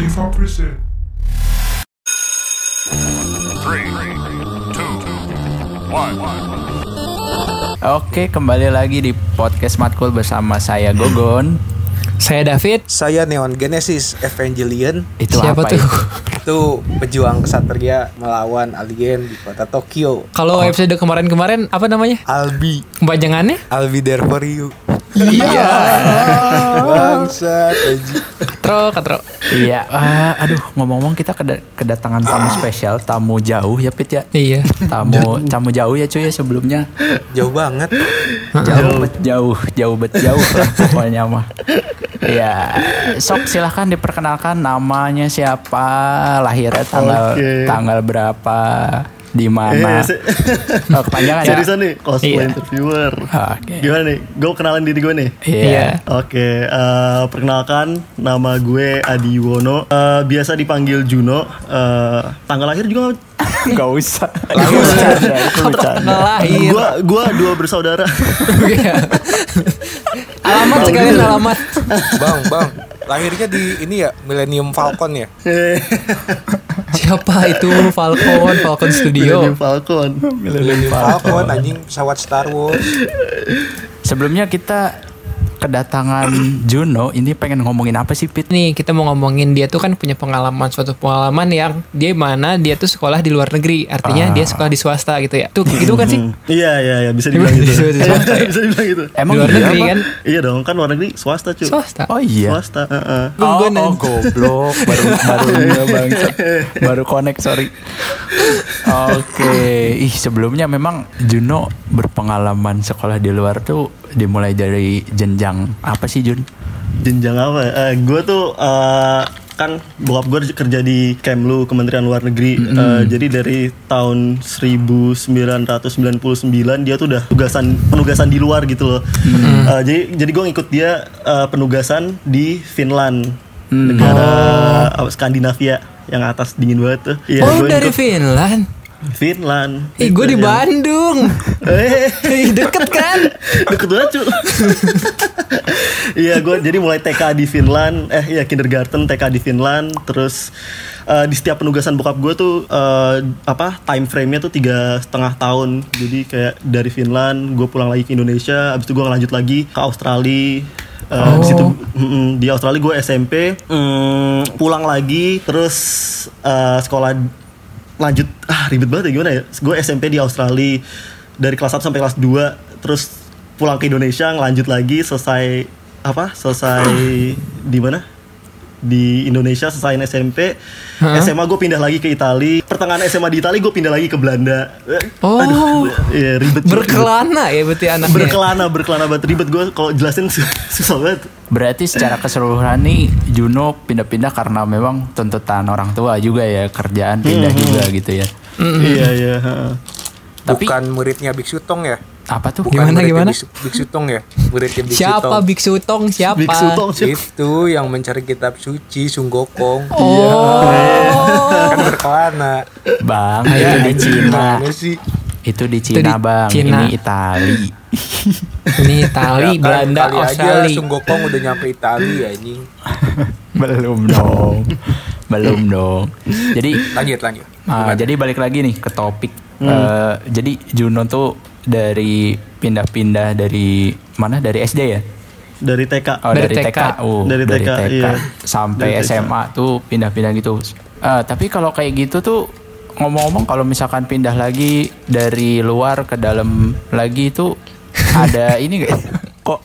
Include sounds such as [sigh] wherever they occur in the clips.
Diva present. Three, two, one. Oke, kembali lagi di podcast Matkul bersama saya Gogon. Saya David. Saya Neon Genesis Evangelion Itu Siapa apa tuh? itu? itu pejuang kesatria melawan alien di kota Tokyo. Kalau episode kemarin-kemarin apa namanya? Albi, Kepanjangannya? Be there for you. Iya. Bangsat aji. Katro, katro. Iya, ah, aduh ngomong-ngomong kita keda- kedatangan tamu spesial, tamu jauh ya Pit ya. Iya. Tamu tamu jauh ya cuy ya sebelumnya. Jauh banget. Jauh bet jauh, jauh bet jauh lah pokoknya mah. Ya, sok silahkan diperkenalkan namanya siapa, lahirnya tanggal Oke. tanggal berapa, di mana. Eh, [laughs] Oh, kepanjangan ya? Seriusan nih, cosplay Iya. interviewer. Oke. Gimana nih? Gue kenalan diri gue nih. Iya. Oke, eh, perkenalkan nama gue Adi Wono. Eh, biasa dipanggil Juno. Eh, tanggal lahir juga Gak [laughs] usah. [laughs] Gak usah. Itu bercanda. Lahir. Gua gua dua bersaudara. Iya. alamat sekalian alamat. Bang, bang. Lahirnya di ini ya Millennium Falcon ya. Siapa itu Falcon? Falcon Studio. Millennium Falcon. Millennium Falcon anjing pesawat Star Wars. Sebelumnya kita kedatangan Juno ini pengen ngomongin apa sih Pit? Nih kita mau ngomongin dia tuh kan punya pengalaman suatu pengalaman yang dia mana dia tuh sekolah di luar negeri artinya dia sekolah di swasta gitu ya tuh gitu kan sih Hmm. Iya iya iya bisa [laughs] dibilang gitu. Bisa swasta [laughs] ya? bisa dibilang gitu. Emang di luar iya negeri apa? kan Iya dong, kan luar negeri swasta cuy. swasta Oh iya. Swasta, heeh. Oh, Gua oh nanya. goblok baru baru [laughs] bangsa. baru connect sorry. Oke, ih sebelumnya memang Juno berpengalaman sekolah di luar tuh dimulai dari jenjang apa sih Jun? jenjang apa? Ya? Eh, gue tuh eh, kan bokap gue kerja di Kemlu Kementerian Luar Negeri. Eh, jadi dari tahun 1999 dia tuh udah tugasan penugasan di luar gitu loh. Eh, jadi jadi gue ngikut dia eh, penugasan di Finland. Negara apa, Skandinavia yang atas dingin banget tuh. Iya, oh dari ngikut Finland Finland. Ih gue di ya. Bandung. [laughs] Eh, Deket kan? Deket banget cu. Iya gue jadi mulai TK di Finland. Eh iya kindergarten TK di Finland. Terus eh, di setiap penugasan bokap gue tuh eh, Apa time frame-nya tuh tiga setengah tahun. Jadi kayak dari Finland Gue pulang lagi ke Indonesia. Abis itu gue ngelanjut lagi ke Australia. Eh, di situ mm, di Australia gue SMP mm, pulang lagi terus eh, sekolah lanjut ah ribet banget ya gimana ya? Gue SMP di Australia dari kelas 1 sampai kelas 2 terus pulang ke Indonesia ngelanjut lagi selesai apa? Selesai di mana? Di Indonesia selesai SMP Hah? SMA gue pindah lagi ke Italia pertengahan SMA di Italia gue pindah lagi ke Belanda Oh. aduh iya ribet ribet. Berkelana ya berarti anaknya berkelana berkelana banget ribet gue kalau jelasin sus- [laughs] susah banget Berarti secara keseluruhan nih Juno pindah-pindah karena memang tuntutan orang tua juga ya kerjaan pindah juga gitu ya. iya iya heeh. Tapi Bukan muridnya Biksu Tong ya? Apa tuh? Bukan Gimana, gimana? Biksu, Biksu Tong ya? Muridnya Biksu Siapa Tong. Biksu Tong siapa Biksu Tong sih. Itu yang mencari kitab suci Sunggokong. Oh Kan berkelana. Bang, itu di Cina. Sih? Itu di Itu Cina, di Bang. Cina. Ini Itali. [laughs] Ini Itali Ya kan, Belanda kali aja Australia Sunggokong udah nyampe Italia anjing. [laughs] Belum dong. Belum dong. Jadi Lanjut lanjut. Ah, jadi balik lagi nih ke topik. Eh, jadi Juno tuh dari pindah-pindah dari mana? Dari SD ya? dari TK Oh Dari dari, TK. TK. Oh, Dari TK, iya. sampai Dari TK. SMA tuh pindah-pindah gitu. Eh, tapi kalau kayak gitu tuh ngomong-ngomong kalau misalkan pindah lagi dari luar ke dalam lagi itu ada [laughs] ini gak? Kok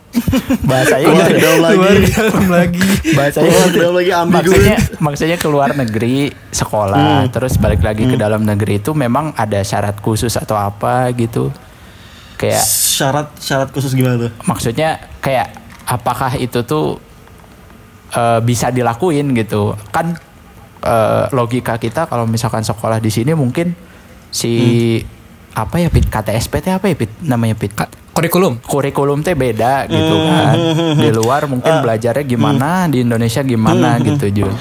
bahasanya Keluar gitu ke dalam lagi. dalam lagi bahasanya Keluar ke dalam lagi ambigu. maksudnya maksudnya ke luar negeri sekolah terus balik lagi ke dalam negeri itu memang ada syarat khusus atau apa gitu kayak syarat syarat khusus gimana tuh? Maksudnya kayak apakah itu tuh eh, bisa dilakuin gitu? Kan eh, logika kita kalau misalkan sekolah di sini mungkin si apa ya Pit? KTSP teh apa ya Pit? Namanya Pit? Kurikulum. Kurikulum teh beda gitu kan. [laughs] Di luar mungkin belajarnya gimana di Indonesia gimana gitu Jun.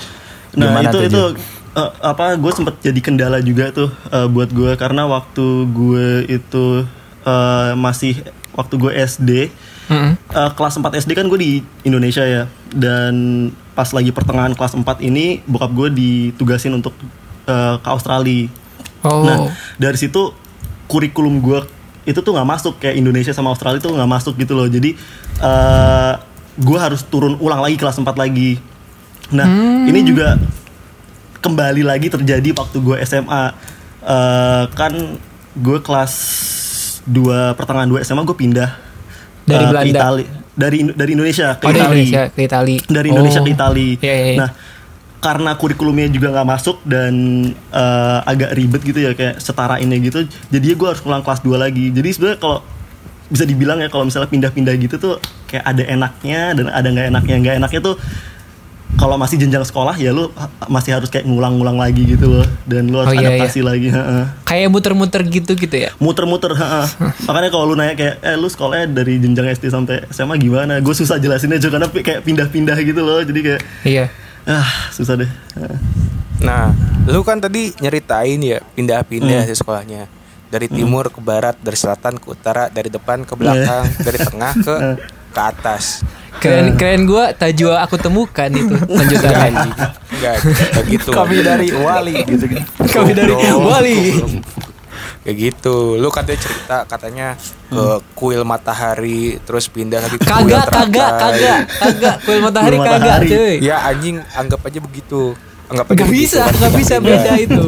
Nah Gimana itu tuh, itu Jun? eh, apa gue sempet jadi kendala juga tuh eh, buat gue karena waktu gue itu eh, masih waktu gue SD Mm-mm. eh, kelas 4 SD kan gue di Indonesia ya dan pas lagi pertengahan kelas 4 ini bokap gue ditugasin untuk eh, ke Australia. Oh. Nah dari situ kurikulum gue itu tuh nggak masuk kayak Indonesia sama Australia tuh nggak masuk gitu loh. Jadi eh gue harus turun ulang lagi kelas 4 lagi. Nah ini juga kembali lagi terjadi waktu gue SMA. Eh, kan gue kelas 2 pertengahan 2 SMA gue pindah Dari ke Belanda? Itali. Dari dari Indonesia ke Oh, dari Itali Indonesia ke Itali. dari Indonesia Oh. ke Itali. Iya, iya, iya. Nah, karena kurikulumnya juga nggak masuk dan eh, agak ribet gitu ya kayak setara ini gitu, jadi gue harus ulang kelas 2 lagi. Jadi sebenarnya kalau bisa dibilang ya kalau misalnya pindah-pindah gitu tuh kayak ada enaknya dan ada nggak enaknya. Nggak enaknya tuh kalau masih jenjang sekolah ya lu masih harus kayak ngulang-ngulang lagi gitu loh dan lu harus Oh, iya, adaptasi lagi. heeh. Kayak muter-muter gitu gitu ya. muter-muter heeh. [laughs] makanya kalau lu nanya kayak eh lu sekolahnya dari jenjang SD sampai SMA gimana gue susah jelasinnya juga karena kayak pindah-pindah gitu loh jadi kayak Iya. ah susah deh. Nah, lu kan tadi nyeritain ya pindah-pindah di sekolahnya. Dari timur ke barat, dari selatan ke utara, dari depan ke belakang, dari tengah ke [laughs] ke atas. Keren keren gua tajwa aku temukan itu lanjutannya. anjing. Enggak, gitu. Kami dari Wali gitu gitu. Kami dari. Wali. Kayak gitu. Lu katanya cerita katanya ke kuil matahari terus pindah lagi ke kuil Kagak teratai. kagak kagak kagak kuil matahari Kuil kagak matahari. cuy. Ya anjing anggap aja begitu. Anggap aja Gak begitu bisa, kan. gak bisa beda itu.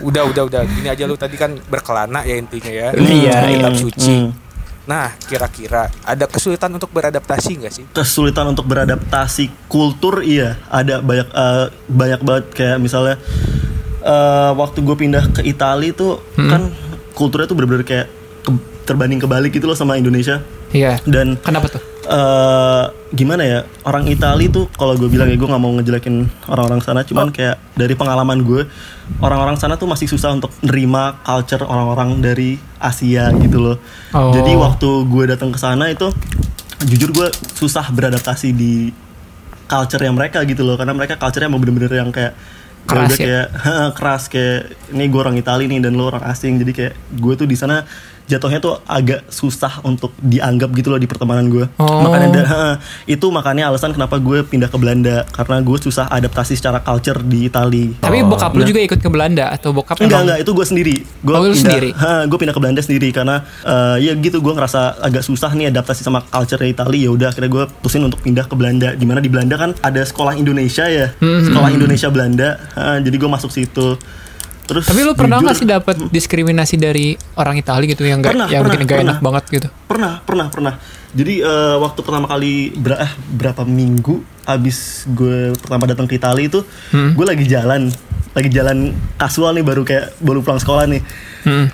Udah udah udah. Gini aja lu tadi kan berkelana ya intinya ya. Iya, kitab iya. suci. Hmm. Nah, kira-kira ada kesulitan untuk beradaptasi nggak sih? kesulitan untuk beradaptasi kultur iya ada banyak eh, banyak banget kayak misalnya eh, waktu gue pindah ke Italia tuh kan kulturnya tuh bener-bener kayak ke- terbanding kebalik gitu loh sama Indonesia Iya. dan Kenapa tuh? Eh gimana ya orang Itali tuh kalau gue bilang ya gue nggak mau ngejelekin orang-orang sana cuman kayak dari pengalaman gue orang-orang sana tuh masih susah untuk nerima culture orang-orang dari Asia gitu loh Oh. jadi waktu gue datang ke sana itu jujur gue susah beradaptasi di culture yang mereka gitu loh karena mereka culture-nya mau bener-bener yang kayak Keras udah ya? kayak [laughs] keras kayak ini gue orang Itali nih dan lo orang asing jadi kayak gue tuh di sana jatuhnya tuh agak susah untuk dianggap gitu loh di pertemanan gue Oh. makanya da- ha, itu makanya alasan kenapa gue pindah ke Belanda karena gue susah adaptasi secara culture di Itali Tapi bokap lu Nah. juga ikut ke Belanda atau bokap Enggak emang- enggak itu gue sendiri. Gue Oh, lu sendiri? gue pindah ke Belanda sendiri karena eh, ya gitu gue ngerasa agak susah nih adaptasi sama culture Italia. Ya udah akhirnya gue putusin untuk pindah ke Belanda. Di mana di Belanda kan ada sekolah Indonesia ya, Hmm, sekolah Indonesia Belanda. Ha, jadi gue masuk situ. Terus Tapi lu pernah jujur- gak sih dapat diskriminasi dari orang Italia gitu yang gak, Pernah, yang pernah, bikin gak enak pernah. banget gitu? Pernah, pernah, pernah. Jadi eh, waktu pertama kali ber- eh, berapa minggu abis gue pertama datang ke Italia itu, Hmm. gue lagi jalan, lagi jalan kasual nih baru kayak baru pulang sekolah nih. Hmm.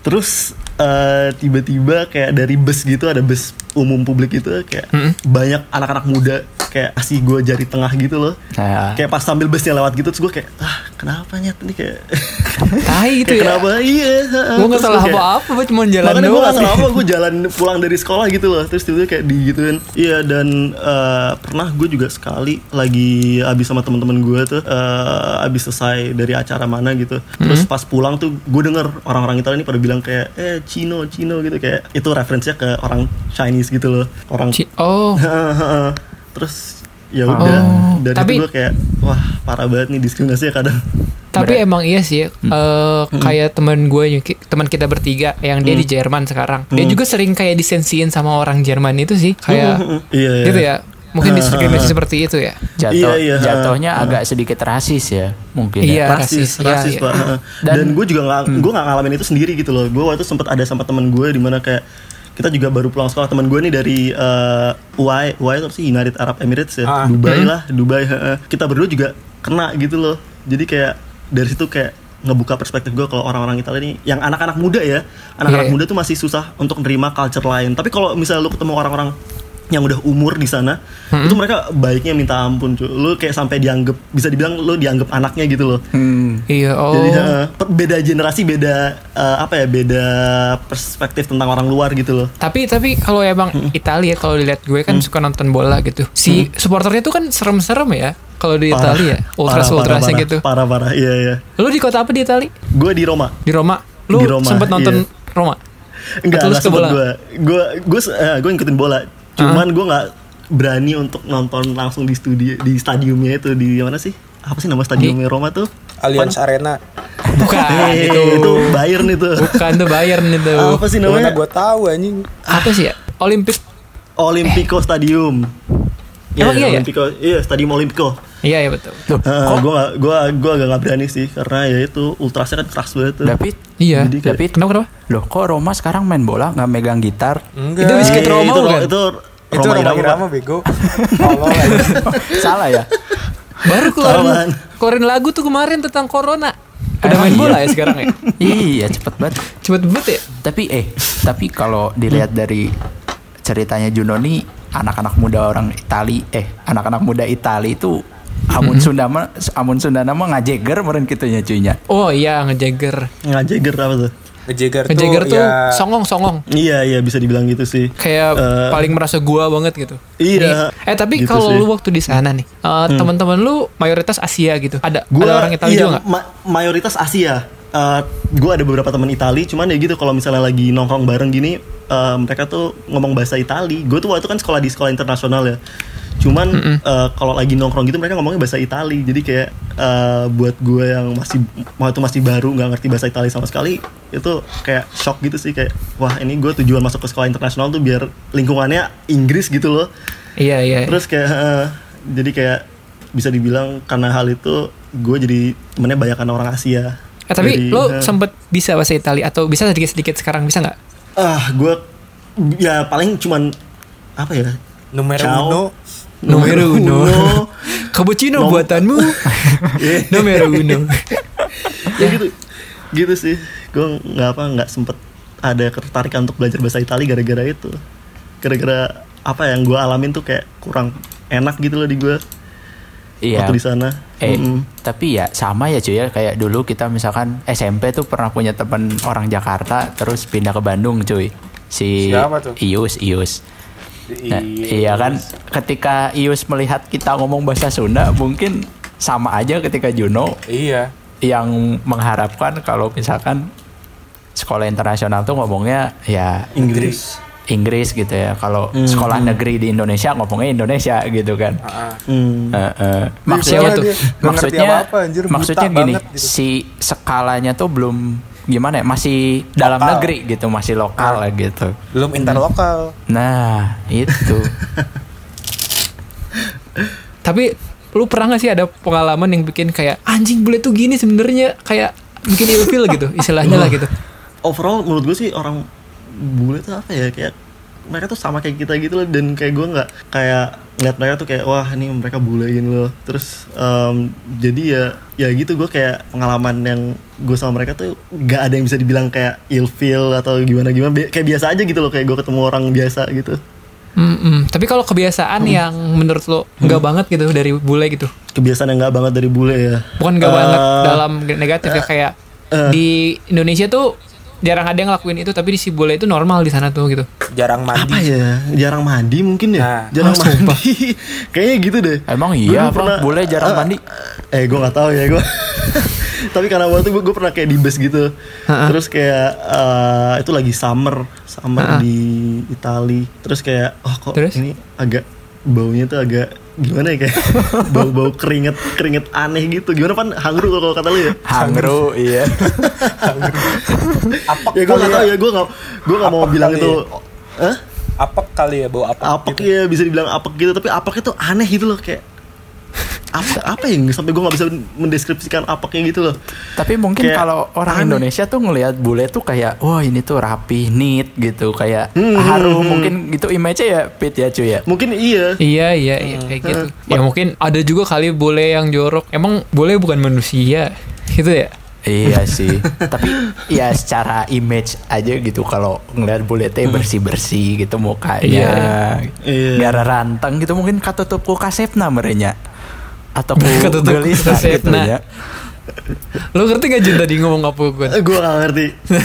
Terus eh, tiba-tiba kayak dari bus gitu ada bus umum publik gitu kayak banyak anak-anak muda kayak kasih gue jari tengah gitu loh. Nah, Kayak pas sambil busnya lewat gitu terus gue kayak ah kenapa nyet ini kayak [laughs] Tai gitu kayak ya. kenapa iya. Gue gak Terus salah kayak- apa-apa, gue cuma jalan Makanya gue doang. gak salah apa, gue [laughs] jalan pulang dari sekolah gitu loh Terus tiba-tiba kayak digituin Iya dan eh, pernah gue juga sekali lagi abis sama teman-teman gue tuh eh, Abis selesai dari acara mana gitu Terus Hmm. pas pulang tuh gue denger orang-orang Italia ini pada bilang kayak Eh Cino, Cino gitu kayak Itu referensinya ke orang Chinese gitu loh Orang Ci- Oh, [laughs] Terus ya udah Oh, dari tapi- itu gue kayak wah parah banget nih diskriminasinya kadang tapi emang iya sih, eh, Hmm. kayak teman gue, teman kita bertiga yang dia di Jerman sekarang, dia Hmm. juga sering kayak disensiin sama orang Jerman itu sih, kayak iya iya gitu ya. Mungkin diskriminasi seperti itu ya. jatuh Iya, iya, jatuhnya ha, ha. agak sedikit rasis ya mungkin. Iya. Ya. rasis, rasis, rasis, iya, pak. iya. Heeh. Dan- Dan, gue juga nggak, gue nggak ngalamin itu sendiri gitu loh. Gue waktu itu sempat ada sama teman gue di mana kayak kita juga baru pulang sekolah. Teman gue nih dari eh, UAE, UAE itu apa sih United Arab Emirates ya, Ah. Dubai lah, Dubai. heeh. Kita berdua juga kena gitu loh. Jadi kayak dari situ kayak ngebuka perspektif gue kalau orang-orang Italia ini yang anak-anak muda ya anak-anak Iya, iya. muda tuh masih susah untuk nerima culture lain tapi kalau misalnya lu ketemu orang-orang yang udah umur di sana itu mereka baiknya minta ampun cuy lu kayak sampai dianggap bisa dibilang lu dianggap anaknya gitu loh Hmm. Iya, oh. jadi per- beda generasi, beda eh, apa ya, beda perspektif tentang orang luar gitu loh. Tapi tapi kalau emang Italia kalau dilihat gue Hmm. kan suka nonton bola gitu. Si supporternya tuh kan serem-serem ya kalau di Italia, ultras ultrasnya gitu. Parah parah, iya iya. Lu di kota apa di Italia? Gue di Roma. Di Roma. Lu Di Roma, sempet nonton iya. Roma? Enggak, Atau lu bola? gue. Gue gue eh, gue ngikutin bola. Cuman gue nggak berani untuk nonton langsung di studio di stadiumnya itu di mana sih? Apa sih nama stadiumnya Roma tuh? Allianz Arena. Bukan Eh, itu. itu Bayern itu. Bukan tuh Bayern itu. Apa sih Mana namanya? gue tahu anjing. Apa sih ya? Olimpik. Olimpico Stadium. Emang iya ya? Olimpico, iya Stadium Olimpico. Iya ya betul. Loh, kok gue gak, gua, gua agak gak berani sih karena ya itu ultrasnya kan keras banget tuh. David? Iya. Jadi kayak- David? Kenapa kenapa? Loh kok Roma sekarang main bola nggak megang gitar? Enggak. Itu biskuit Eh, Roma itu, bukan? Itu, Itu Roma Irama, Irama bego. [laughs] Salah ya? Baru keluarin, keluarin lagu tuh kemarin tentang corona. Udah main iya? bola ya sekarang ya? [laughs] iya cepet banget. Cepet banget ya? Tapi eh, tapi kalau dilihat dari ceritanya Juno nih anak-anak muda orang Itali, eh anak-anak muda Itali itu amun Sunda mah amun Sunda nama ngajeger meureun kitu nya cuy nya. Oh iya ngejagger. Ngajeger apa tuh? Ngejeger tuh, Ngejagger tuh ya, songong-songong. Iya, iya bisa dibilang gitu sih. Kayak Eh, paling merasa gua banget gitu. Iya. Nih, eh tapi Gitu kalau. Hmm. lu waktu di sana nih, eh, teman-teman lu mayoritas Asia gitu. Ada Gua, ada orang Italia iya, juga nggak? ma- mayoritas Asia. Eh gue ada beberapa teman Itali, cuman ya gitu kalau misalnya lagi nongkrong bareng gini, eh, mereka tuh ngomong bahasa Itali. Gue tuh waktu itu kan sekolah di sekolah internasional ya. Cuman eh, kalau lagi nongkrong gitu mereka ngomongnya bahasa Itali. Jadi kayak eh, buat gue yang masih waktu masih baru nggak ngerti bahasa Itali sama sekali, itu kayak shock gitu sih kayak wah ini gue tujuan masuk ke sekolah internasional tuh biar lingkungannya Inggris gitu loh. Iya iya. Terus kayak eh, jadi kayak bisa dibilang karena hal itu gue jadi temennya banyakan orang Asia. Eh, tapi Jadi, lo eh, sempet bisa bahasa Italia atau bisa sedikit-sedikit sekarang bisa nggak? ah gue ya paling cuman apa ya? numero Ciao. uno. Numero uno. uno. [laughs] Cappuccino Nom- buatanmu. [laughs] Iya. Numero uno. [laughs] ya gitu gitu sih gue nggak apa nggak sempet ada ketertarikan untuk belajar bahasa Italia gara-gara itu gara-gara apa yang gue alamin tuh kayak kurang enak gitu loh di gue Iya. waktu di sana Eh, Mm-mm. tapi ya sama ya cuy ya kayak dulu kita misalkan SMP tuh pernah punya teman orang Jakarta terus pindah ke Bandung cuy. Si Siapa tuh? Ius Ius. Nah, Iya. iya kan ketika Ius melihat kita ngomong bahasa Sunda mungkin sama aja ketika Juno Iya. yang mengharapkan kalau misalkan sekolah internasional tuh ngomongnya ya Inggris Inggris gitu ya. Kalau sekolah negeri di Indonesia ngomongnya Indonesia gitu kan. Dia maksudnya tuh maksudnya anjir, buta maksudnya gini banget gitu. si skalanya tuh belum gimana ya masih dalam Lokal. negeri gitu masih lokal lah gitu belum interlokal. nah itu [laughs] Tapi lu pernah gak sih ada pengalaman yang bikin kayak anjing bule tuh gini sebenarnya kayak bikin ilfil gitu [laughs] istilahnya lah gitu. overall menurut gue sih orang bule tuh apa ya kayak mereka tuh sama kayak kita gitu loh dan kayak gue nggak kayak ngeliat mereka tuh kayak wah ini mereka bule gini loh. Terus em, jadi ya ya gitu gue kayak pengalaman yang gue sama mereka tuh nggak ada yang bisa dibilang kayak ilfeel atau gimana gimana. Bi- kayak biasa aja gitu loh kayak gue ketemu orang biasa gitu. Mm-mm. Tapi kalau kebiasaan yang menurut lo nggak banget gitu dari bule gitu, kebiasaan yang nggak banget dari bule ya. Bukan nggak Eh, banget dalam negatif ya kayak eh. di Indonesia tuh jarang ada yang ngelakuin itu tapi di si bule itu normal di sana tuh gitu. Jarang mandi. apa ya jarang mandi mungkin ya Nah. jarang sumpah. mandi [laughs] kayaknya gitu deh emang iya apa pernah- boleh jarang eh, mandi eh gue nggak tahu ya gue [laughs] tapi karena waktu gue gue pernah kayak di bus gitu Ha-ha. terus kayak eh, itu lagi summer summer Ha-ha. di Itali terus kayak oh kok Terus? ini agak baunya tuh agak gimana ya kayak [laughs] bau-bau keringet keringet aneh gitu gimana pan hangru kalau kata lu ya hangru iya [laughs] Apek ya gue nggak tahu ya gue nggak gue nggak mau Apek bilang itu ya. Hah? Apek kali ya bau apek. apek gitu. ya bisa dibilang apek gitu tapi apeknya tuh aneh gitu loh kayak apa apa yang sampai gue nggak bisa mendeskripsikan apeknya gitu loh. Tapi mungkin Kayak kalau orang aneh. Indonesia tuh ngelihat bule tuh kayak wah ini tuh rapi neat gitu. Kayak Hmm, harum. hmm, mungkin gitu image ya Pit ya cuy ya? Mungkin iya. Iya iya iya kayak gitu. Ya mungkin ada juga kali bule yang jorok. Emang bule bukan manusia gitu ya? Iya [laughs] sih, tapi ya secara image aja gitu. Kalau ngeliat bule teh bersih bersih gitu mukanya, Iya. Iya. gara ranteng gitu. Mungkin katutup ku kasepna merenya atau ku gelisah gitu kasepna. ya. Lu ngerti gak Jun tadi ngomong apa gue? gue gak ngerti [laughs]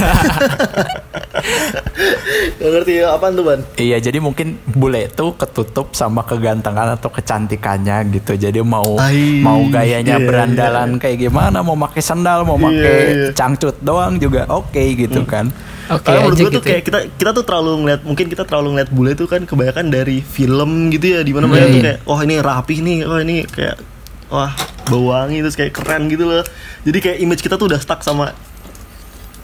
gak ngerti ya apaan tuh ban Iya, jadi mungkin bule tuh ketutup sama kegantengan atau kecantikannya gitu. Jadi mau Ai, mau gayanya iya, berandalan kayak gimana, mau pakai sandal, mau Iya, pakai iya. cangcut doang juga oke gitu kan. Oke Karena menurut gue gitu. tuh kayak kita kita tuh terlalu ngeliat mungkin kita terlalu ngeliat bule tuh kan kebanyakan dari film gitu ya di mana mereka Iya, tuh iya. kayak wah ini rapi nih wah ini kayak wah bau wangi terus kayak keren gitu loh jadi kayak image kita tuh udah stuck sama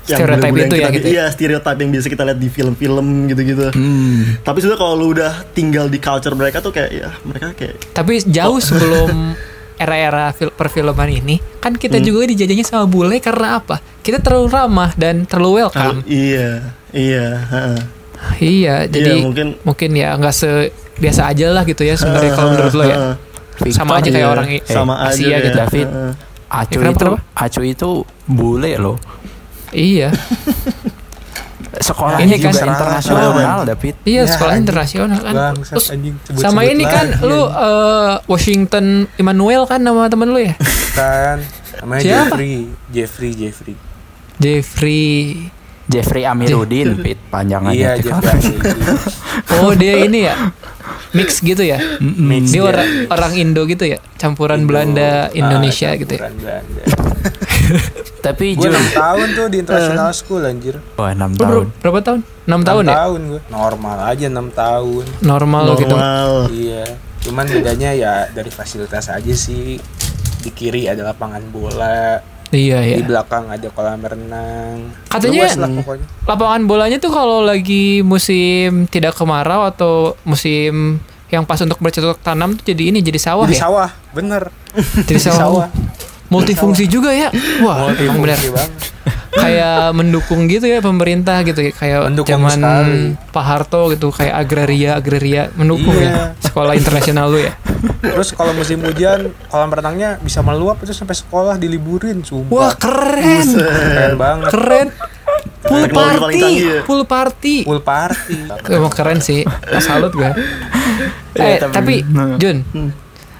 yang itu ya, kita- gitu ya? iya stereotype yang biasa kita lihat di film-film gitu-gitu Hmm. tapi sebenarnya kalau lu udah tinggal di culture mereka tuh kayak ya mereka kayak Tapi jauh [laughs] sebelum era-era fil- perfilman ini, kan kita juga dijajahnya sama bule karena apa? Kita terlalu ramah dan terlalu welcome. iya iya heeh. Iya, jadi mungkin- mungkin ya nggak se biasa aja lah gitu ya sebenarnya kalau menurut lo ya. Heeh. Sama aja Victor, kayak Iya, orang sama eh, aja Asia gitu. David. Acu Ya, itu kenapa? Acu itu bule loh. Iya. Sekolahnya Ini kan internasional, David. Iya, Ya, sekolah internasional kan. Terus anjing, sama ini kan lagi, lu eh, Washington Emmanuel kan nama temen lu ya? kan namanya Siapa? Jeffrey Jeffrey Jeffrey Jeffrey. Jeffrey Amiruddin, Pit, panjangannya. iya. Jeffrey. [laughs] Oh, dia ini ya. Mix gitu ya. Mix Dia dia. orang orang Indo gitu ya, campuran Belanda Ah, Indonesia gitu ya. campuran Belanda. [laughs] Tapi Gue Jun, 6 tahun tuh di international school anjir. wah 6 Lu ber- tahun. berapa tahun? 6 6 tahun ya? tahun gue. Normal aja 6 tahun. Normal, gitu. normal Iya. Cuman bedanya ya dari fasilitas aja sih. Di kiri ada lapangan bola, Iya, di iya. belakang ada kolam renang. Katanya- lah pokoknya. Lapangan bolanya tuh kalau lagi musim tidak kemarau atau musim yang pas untuk bercocok tanam tuh jadi ini jadi sawah Jadi ya. sawah, bener. Jadi [laughs] sawah. Multifungsi juga ya. Wah. Multifungsi banget. Kayak mendukung gitu ya pemerintah gitu ya. Kayak Mendukung zaman sekali. Pak Harto gitu kayak agraria agraria mendukung Iya. ya sekolah internasional lu ya. Terus kalau musim hujan, kolam renangnya bisa meluap itu sampai sekolah diliburin, sumpah. Wah, keren. keren banget. Keren. Pool party, ya. pool party. Pool party. Emang keren sih. Salut gue. [laughs] Eh, tapi tapi- Jun,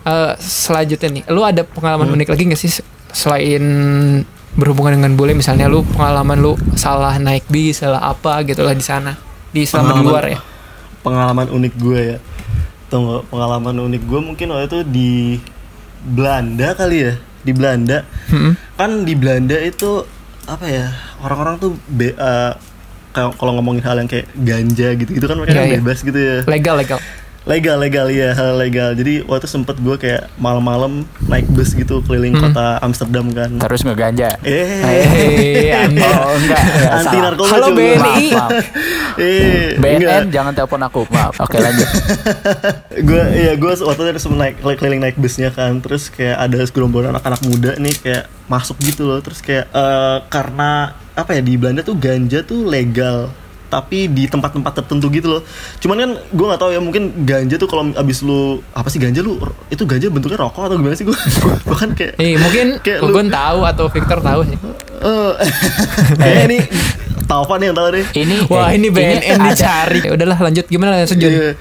eh, selanjutnya nih, lu ada pengalaman unik lagi gak sih selain berhubungan dengan bule misalnya lu pengalaman lu salah naik bis, salah apa gitu lah di sana. Di selama di luar ya. pengalaman unik gue ya tunggu pengalaman unik gue mungkin waktu itu di Belanda kali ya di Belanda Hmm. kan di Belanda itu apa ya orang-orang tuh be, eh, kalau ngomongin hal yang kayak ganja gitu gitu kan mereka kan iya. bebas gitu ya Legal, legal. Legal legal ya hal legal jadi waktu sempet gue kayak malam-malam naik bus gitu keliling Hmm. kota Amsterdam kan Terus ngeganja. eh Eh. Oh, [laughs] enggak. anti narkoba Halo. BNI. Maaf, maaf. [laughs] eh BNN enggak. jangan telepon aku. Maaf. Oke, lanjut. [laughs] gue iya gue waktu itu sempet naik keliling naik busnya kan terus kayak ada segerombolan anak-anak muda nih kayak masuk gitu loh terus kayak eh, karena apa ya di Belanda tuh ganja tuh legal tapi di tempat-tempat tertentu gitu loh cuman kan gue nggak tahu ya mungkin ganja tuh kalau abis lu apa sih ganja lu itu ganja bentuknya rokok atau gimana sih gue gue [laughs] kan kayak Eh, mungkin Kayak lu- tahu atau Victor tahu sih. eh [laughs] kayaknya ini Taufan yang tahu deh Ini Wah, eh, ini BNN ada- dicari. Ya udahlah lanjut gimana lanjut Jun? Iya.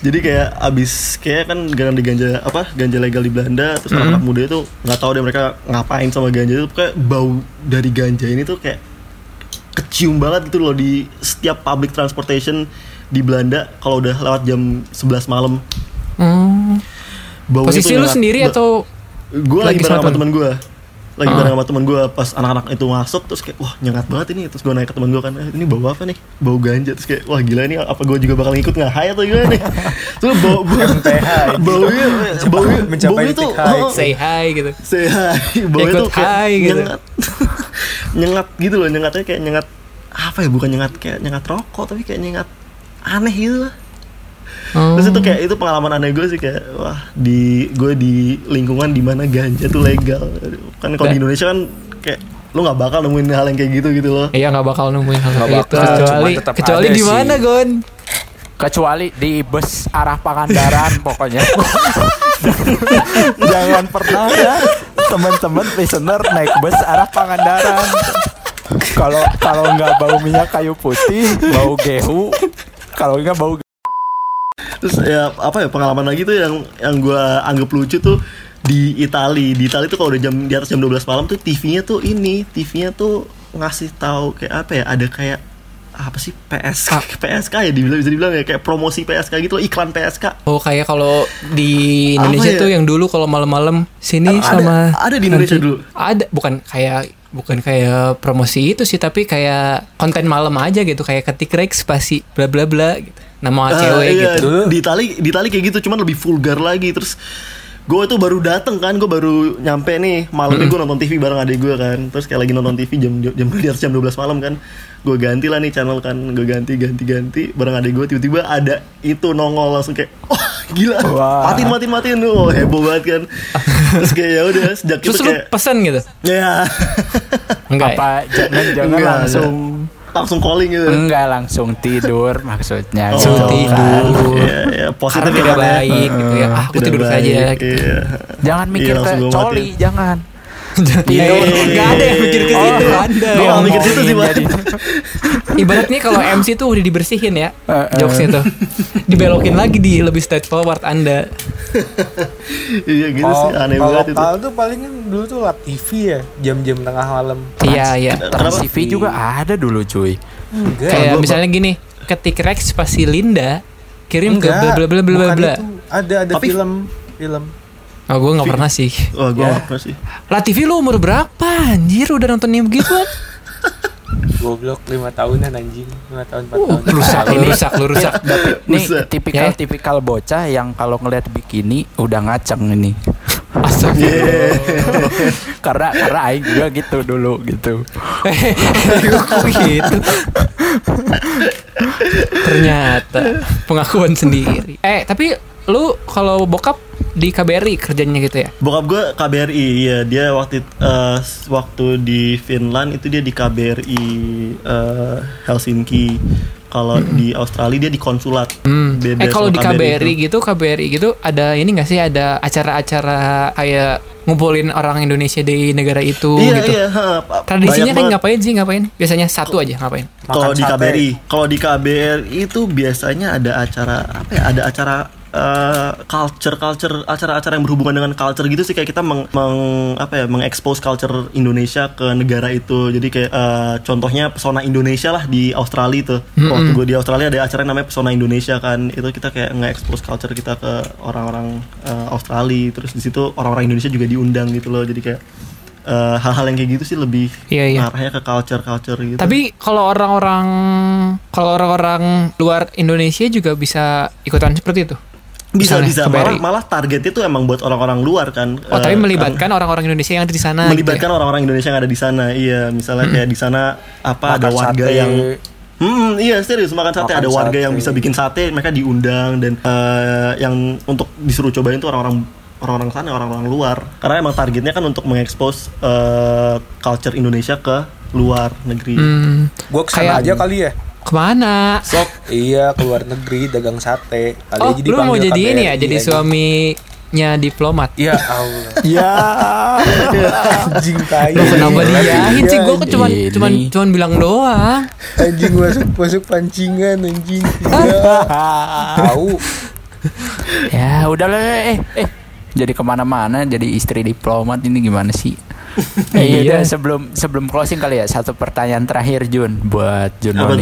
Jadi kayak abis kayak kan ganja ganja apa ganja legal di Belanda terus anak-anak muda itu nggak tahu deh mereka ngapain sama ganja itu kayak bau dari ganja ini tuh kayak kecium banget gitu loh di setiap public transportation di Belanda kalau udah lewat jam 11 malam. Hmm. baunya Posisi lu sendiri atau gue lagi lagi, bareng sama teman gue lagi Ah. bareng sama teman gue pas anak-anak itu masuk terus kayak wah nyengat banget ini. Terus gue naik ke teman gue kan "Eh, ini bau apa nih? Bau ganja. Terus kayak wah gila ini apa gue juga bakal ngikut nggak high atau gimana nih? [laughs] Terus bau bau MTH, baunya baunya mencapai tuh titik high. oh, say hi gitu. say hi. Ikut tuh kayak high gitu. nyengat [laughs] nyengat gitu loh nyengatnya kayak nyengat apa ya bukan nyengat kayak nyengat rokok tapi kayak nyengat aneh gitu lah Oh. Terus itu kayak itu pengalaman aneh gue sih kayak wah di gue di lingkungan di mana ganja tuh legal kan kalau di Indonesia kan kayak lu nggak bakal nemuin hal yang kayak gitu gitu loh. Iya nggak bakal nemuin hal kayak gitu kecuali kecuali di mana Gon? kecuali di bus arah Pangandaran pokoknya. [laughs] Jangan pernah ya teman-teman listener naik bus arah Pangandaran. Kalau kalau nggak bau minyak kayu putih, bau gehu. Kalau nggak bau Terus ya apa ya pengalaman lagi tuh yang yang gue anggap lucu tuh di Itali di Itali tuh kalau udah jam di atas jam 12 malam tuh TV-nya tuh ini TV-nya tuh ngasih tahu kayak apa ya ada kayak apa sih PSK. [laughs] PSK ya dibilang bisa dibilang ya kayak promosi PSK gitu loh, iklan PSK Oh kayak kalau di Indonesia Apa ya? tuh yang dulu kalau malam-malam sini Ada- sama ada di Indonesia nanti- dulu? Ada bukan kayak bukan kayak promosi itu sih tapi kayak konten malam aja gitu kayak ketik rek spasi bla bla bla gitu. Nama Ah, cewek iya, gitu. Di Itali di Itali kayak gitu cuman lebih vulgar lagi terus gue tuh baru dateng kan gue baru nyampe nih. Malamnya gue nonton TV bareng adik gue kan. Terus kayak lagi nonton TV jam jam di atas jam 12 malam kan. Gue ganti lah nih channel kan gue ganti ganti ganti. Bareng adik gue tiba-tiba ada itu nongol langsung kayak oh gila. Matiin matiin matiin. Oh heboh banget kan. Terus kayak ya udah sejak Terus itu lu kayak pesan gitu? ya. Enggak. ya? Apa jangan jangan Enggak, langsung langsung calling gitu enggak langsung tidur maksudnya Oh, gitu kan. tidur. Iya, iya, positif Karena tidak kan ya. baik gitu ya. Ah, aku tidur baik, saja gitu. iya. Jangan mikir Iya, ke coli, matiin. jangan. Iya, Enggak ada yang mikir ke situ, Anda. Gue mikir situ sih. Ibaratnya kalau MC tuh udah dibersihin ya Eh, eh. jokesnya tuh dibelokin lagi di lebih straightforward anda Iya gitu Kalau sih, aneh kalau banget itu. lokal tuh paling kan dulu tuh lap TV ya, jam-jam tengah malam. iya iya Trans TV juga ada dulu cuy. Enggak. kayak misalnya gini ketik Rex spasi Linda kirim ke bla bla bla bla bla. Ada ada film film. Oh gue nggak pernah sih Wah, gue Ya. apa sih? lah TV lu umur berapa anjir udah nonton yang begituan [laughs] Goblok 5 tahunan anjing, 5 tahun 4 uh, tahun. rusak lu rusak lu rusak [laughs] Nih Buset. tipikal Ya. tipikal bocah yang kalau ngeliat bikini udah ngaceng ini. [laughs] Astagfirullah. karena karena aing juga gitu dulu gitu. Kok gitu ternyata pengakuan sendiri eh tapi lu kalau bokap di KBRI kerjanya gitu ya Bokap gue KBRI, iya dia waktu eh, waktu di Finland itu dia di KBRI eh, Helsinki. Kalau di Australia dia di konsulat. Hmm. Beda eh kalau di KBRI KBRI itu. gitu, KBRI gitu ada ini nggak sih ada acara-acara kayak ngumpulin orang Indonesia di negara itu Iya gitu. iya. ha, Tradisinya kan banget. ngapain sih ngapain? Biasanya satu aja ngapain? Kalau di. KBRI, kalau di KBRI itu biasanya ada acara apa ya? Ada acara eh, culture culture acara-acara yang berhubungan dengan culture gitu sih. Kayak kita meng, meng- apa ya mengekspos culture Indonesia ke negara itu. Jadi kayak eh, contohnya pesona Indonesia lah di Australia itu. Waktu gue di Australia ada acara yang namanya pesona Indonesia kan. Itu kita kayak nge-expose culture kita ke orang-orang eh, Australia. Terus di situ orang-orang Indonesia juga diundang gitu loh. Jadi kayak hal-hal yang kayak gitu sih lebih Iya, iya. arahnya ke culture culture gitu. Tapi kalau orang-orang kalau orang-orang luar Indonesia juga bisa ikutan seperti itu. Bisa Misalnya bisa KBRI. malah malah targetnya tuh emang buat orang-orang luar kan Oh, tapi Eh, melibatkan orang-orang Indonesia yang ada di sana. gitu melibatkan ya? orang-orang Indonesia yang ada di sana iya misalnya kayak di sana apa ada Makan warga sate. yang Hmm, iya serius makan sate Makan ada warga sate. yang bisa bikin sate mereka diundang dan eh, yang untuk disuruh cobain tuh orang-orang orang-orang sana orang-orang luar karena emang targetnya kan untuk mengekspos eh, culture Indonesia ke luar negeri Hmm, Gua Kayak- ke sana aja kali ya. Ke mana? Sok, iya ke luar negeri dagang sate. Kali Oh, aja lu mau dipanggil jadi ini ya, KBRI jadi aja. suaminya diplomat. Ya Allah. [laughs] Ya. Anjing tai. Lu kenapa Iya, diahin sih? Gue kan cuman cuman cuman bilang doang. anjing masuk masuk pancingan anjing. [laughs] Tahu. ya udah lah eh eh jadi ke mana-mana jadi istri diplomat ini gimana sih? Eh, [laughs] Iya. iya. sebelum sebelum closing kali ya satu pertanyaan terakhir Jun buat Juno Apa?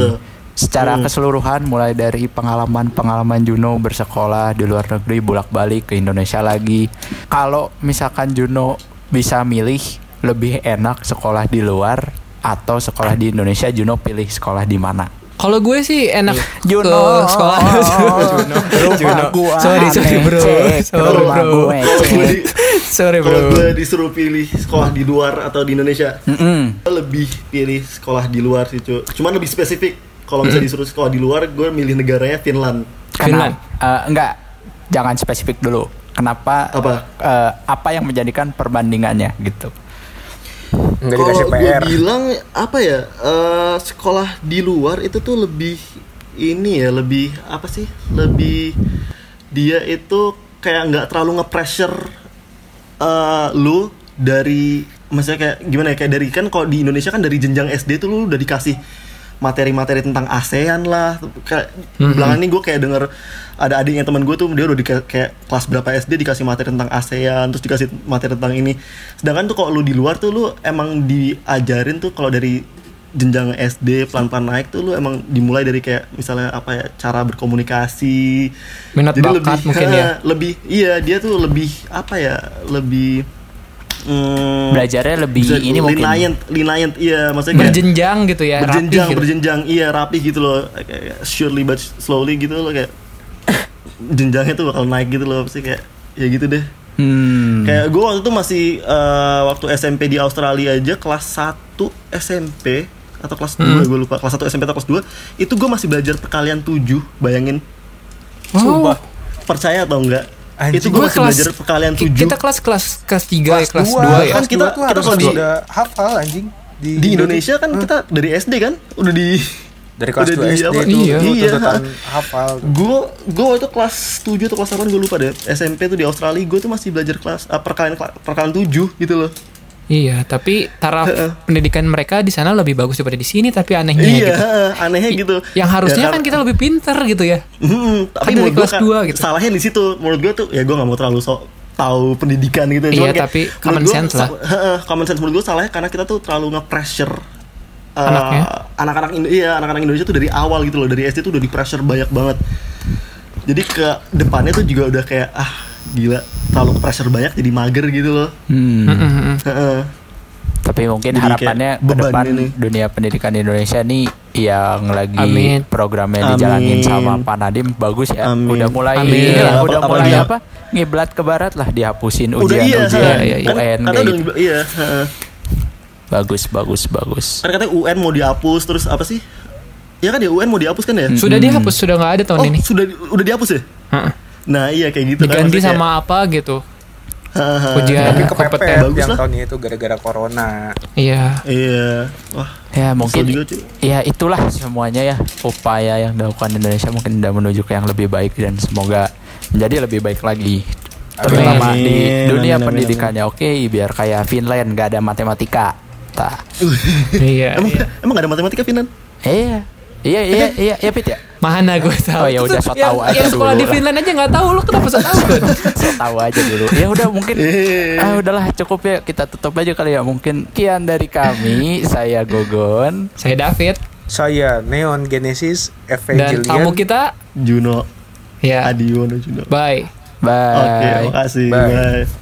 Secara Hmm. keseluruhan mulai dari pengalaman-pengalaman Juno bersekolah di luar negeri bolak-balik ke Indonesia lagi. Kalau misalkan Juno bisa milih lebih enak sekolah di luar atau sekolah di Indonesia, Juno pilih sekolah di mana? Kalau gue sih enak Juno. ke sekolah [laughs] Juno. Rumah gua Sorry, sorry, bro. Sorry, bro. Sorry kalau bro. gue disuruh pilih sekolah di luar atau di Indonesia Mm-mm. Gue lebih pilih sekolah di luar sih cu cuman lebih spesifik kalau misalnya disuruh sekolah di luar gue milih negaranya Finland Finland. Eh, enggak, jangan spesifik dulu. Kenapa? Apa? eh, apa yang menjadikan perbandingannya gitu? Enggak dikasih Kalau gue PR. bilang apa ya eh, sekolah di luar itu tuh lebih ini ya lebih apa sih lebih dia itu kayak nggak terlalu nge-pressure eh, lu dari maksudnya kayak gimana ya kayak dari kan kalau di Indonesia kan dari jenjang SD tuh lu udah dikasih materi-materi tentang ASEAN lah. Kayak Hmm. belakangan ini gue kayak denger ada adiknya teman gue tuh dia udah di kayak kelas berapa SD dikasih materi tentang ASEAN, terus dikasih materi tentang ini. Sedangkan tuh kalau lu di luar tuh lu emang diajarin tuh kalau dari jenjang SD pelan-pelan naik tuh lu emang dimulai dari kayak misalnya apa ya cara berkomunikasi Minat bakat mungkin ya. [laughs] lebih iya dia tuh lebih apa ya lebih hmm, Belajarnya lebih bisa ini mungkin. linayant linayant iya maksudnya kayak Berjenjang gitu ya, berjenjang rapi gitu. berjenjang iya rapi gitu loh. Kayak surely but slowly gitu loh kayak [coughs] jenjangnya tuh bakal naik gitu loh pasti kayak ya gitu deh. Hmm. Kayak gue waktu itu masih eh, waktu SMP di Australia aja kelas 1 SMP atau kelas 2 gue lupa kelas 1 SMP atau kelas 2 itu gue masih belajar perkalian 7 bayangin. Oh, percaya atau enggak Anjing, itu gue kelas- belajar perkalian 7 kita kelas kelas kelas 3 ya, kelas 2 dua, ya. Kan Kelas kita- dua kita di- udah hafal anjing. Di, di Indonesia. Kan kita dari SD kan? Udah di dari kelas udah 2 di SD apa? itu Iya. Iya. hafal gue gue itu kelas 7 atau kelas 8 gue lupa deh. SMP tuh di Australia gue tuh masih belajar kelas eh, perkalian perkalian 7 gitu loh Iya, tapi taraf pendidikan mereka di sana lebih bagus daripada di sini tapi anehnya iya gitu. anehnya gitu Yang harusnya Ya, kan kita lebih pinter gitu ya. Hmm, tapi Kan dari menurut gua kelas dua gitu. salahnya di situ menurut gue tuh ya gue nggak mau terlalu sok tahu pendidikan gitu Iya, kayak tapi common gua sense lah. heeh, common sense menurut gue salahnya karena kita tuh terlalu nge-pressure uh, Anaknya? anak-anak iya anak-anak Indonesia tuh dari awal gitu loh dari SD tuh udah di pressure banyak banget jadi ke depannya tuh juga udah kayak ah gila terlalu pressure banyak jadi mager gitu loh Hmm. Heeh. Tapi mungkin Jadi harapannya ke depan ini. dunia pendidikan Indonesia nih yang lagi Amin. programnya dijalanin Amin. sama Pak Nadim bagus ya. Amin. Udah mulai Amin. Apa- udah apa mulai apa? Ngiblat ke barat lah dihapusin udah ujian iya ujian heeh. iya, iya. kan, UN kayak gitu. iya heeh. Bagus bagus bagus. kan katanya UN mau dihapus terus apa sih ya kan ya UN mau dihapus kan ya Sudah dihapus, sudah nggak ada tahun oh ini. sudah udah dihapus ya Heeh. Nah iya kayak gitu kan Diganti maksudnya sama apa gitu. ujian. tapi kepepet kompeten. Bagus yang lah. tahunnya itu gara-gara corona Iya. Iya, wah Ya mungkin juga, cuy. ya itulah semuanya ya upaya yang dilakukan Indonesia mungkin udah menuju ke yang lebih baik dan semoga menjadi lebih baik lagi terutama Amin. di dunia Amin, amin, pendidikannya oke biar kayak Finland gak ada matematika Tah. [laughs] Iya. emang iya. emang gak ada matematika Finan iya iya iya iya iya Pit ya Mana gue [laughs] tahu. Oh, ya udah, so tahu aja Yang sekolah dulu di. Finland aja nggak tahu, lu kenapa so tahu? [laughs] Saya tahu aja dulu ya udah mungkin Eh. [laughs] ah udahlah cukup ya kita tutup aja kali ya mungkin kian dari kami saya Gogon Saya David saya Neon Genesis dan Evangelion tamu kita Juno ya. Adiono Juno Bye. bye oke makasih Bye. bye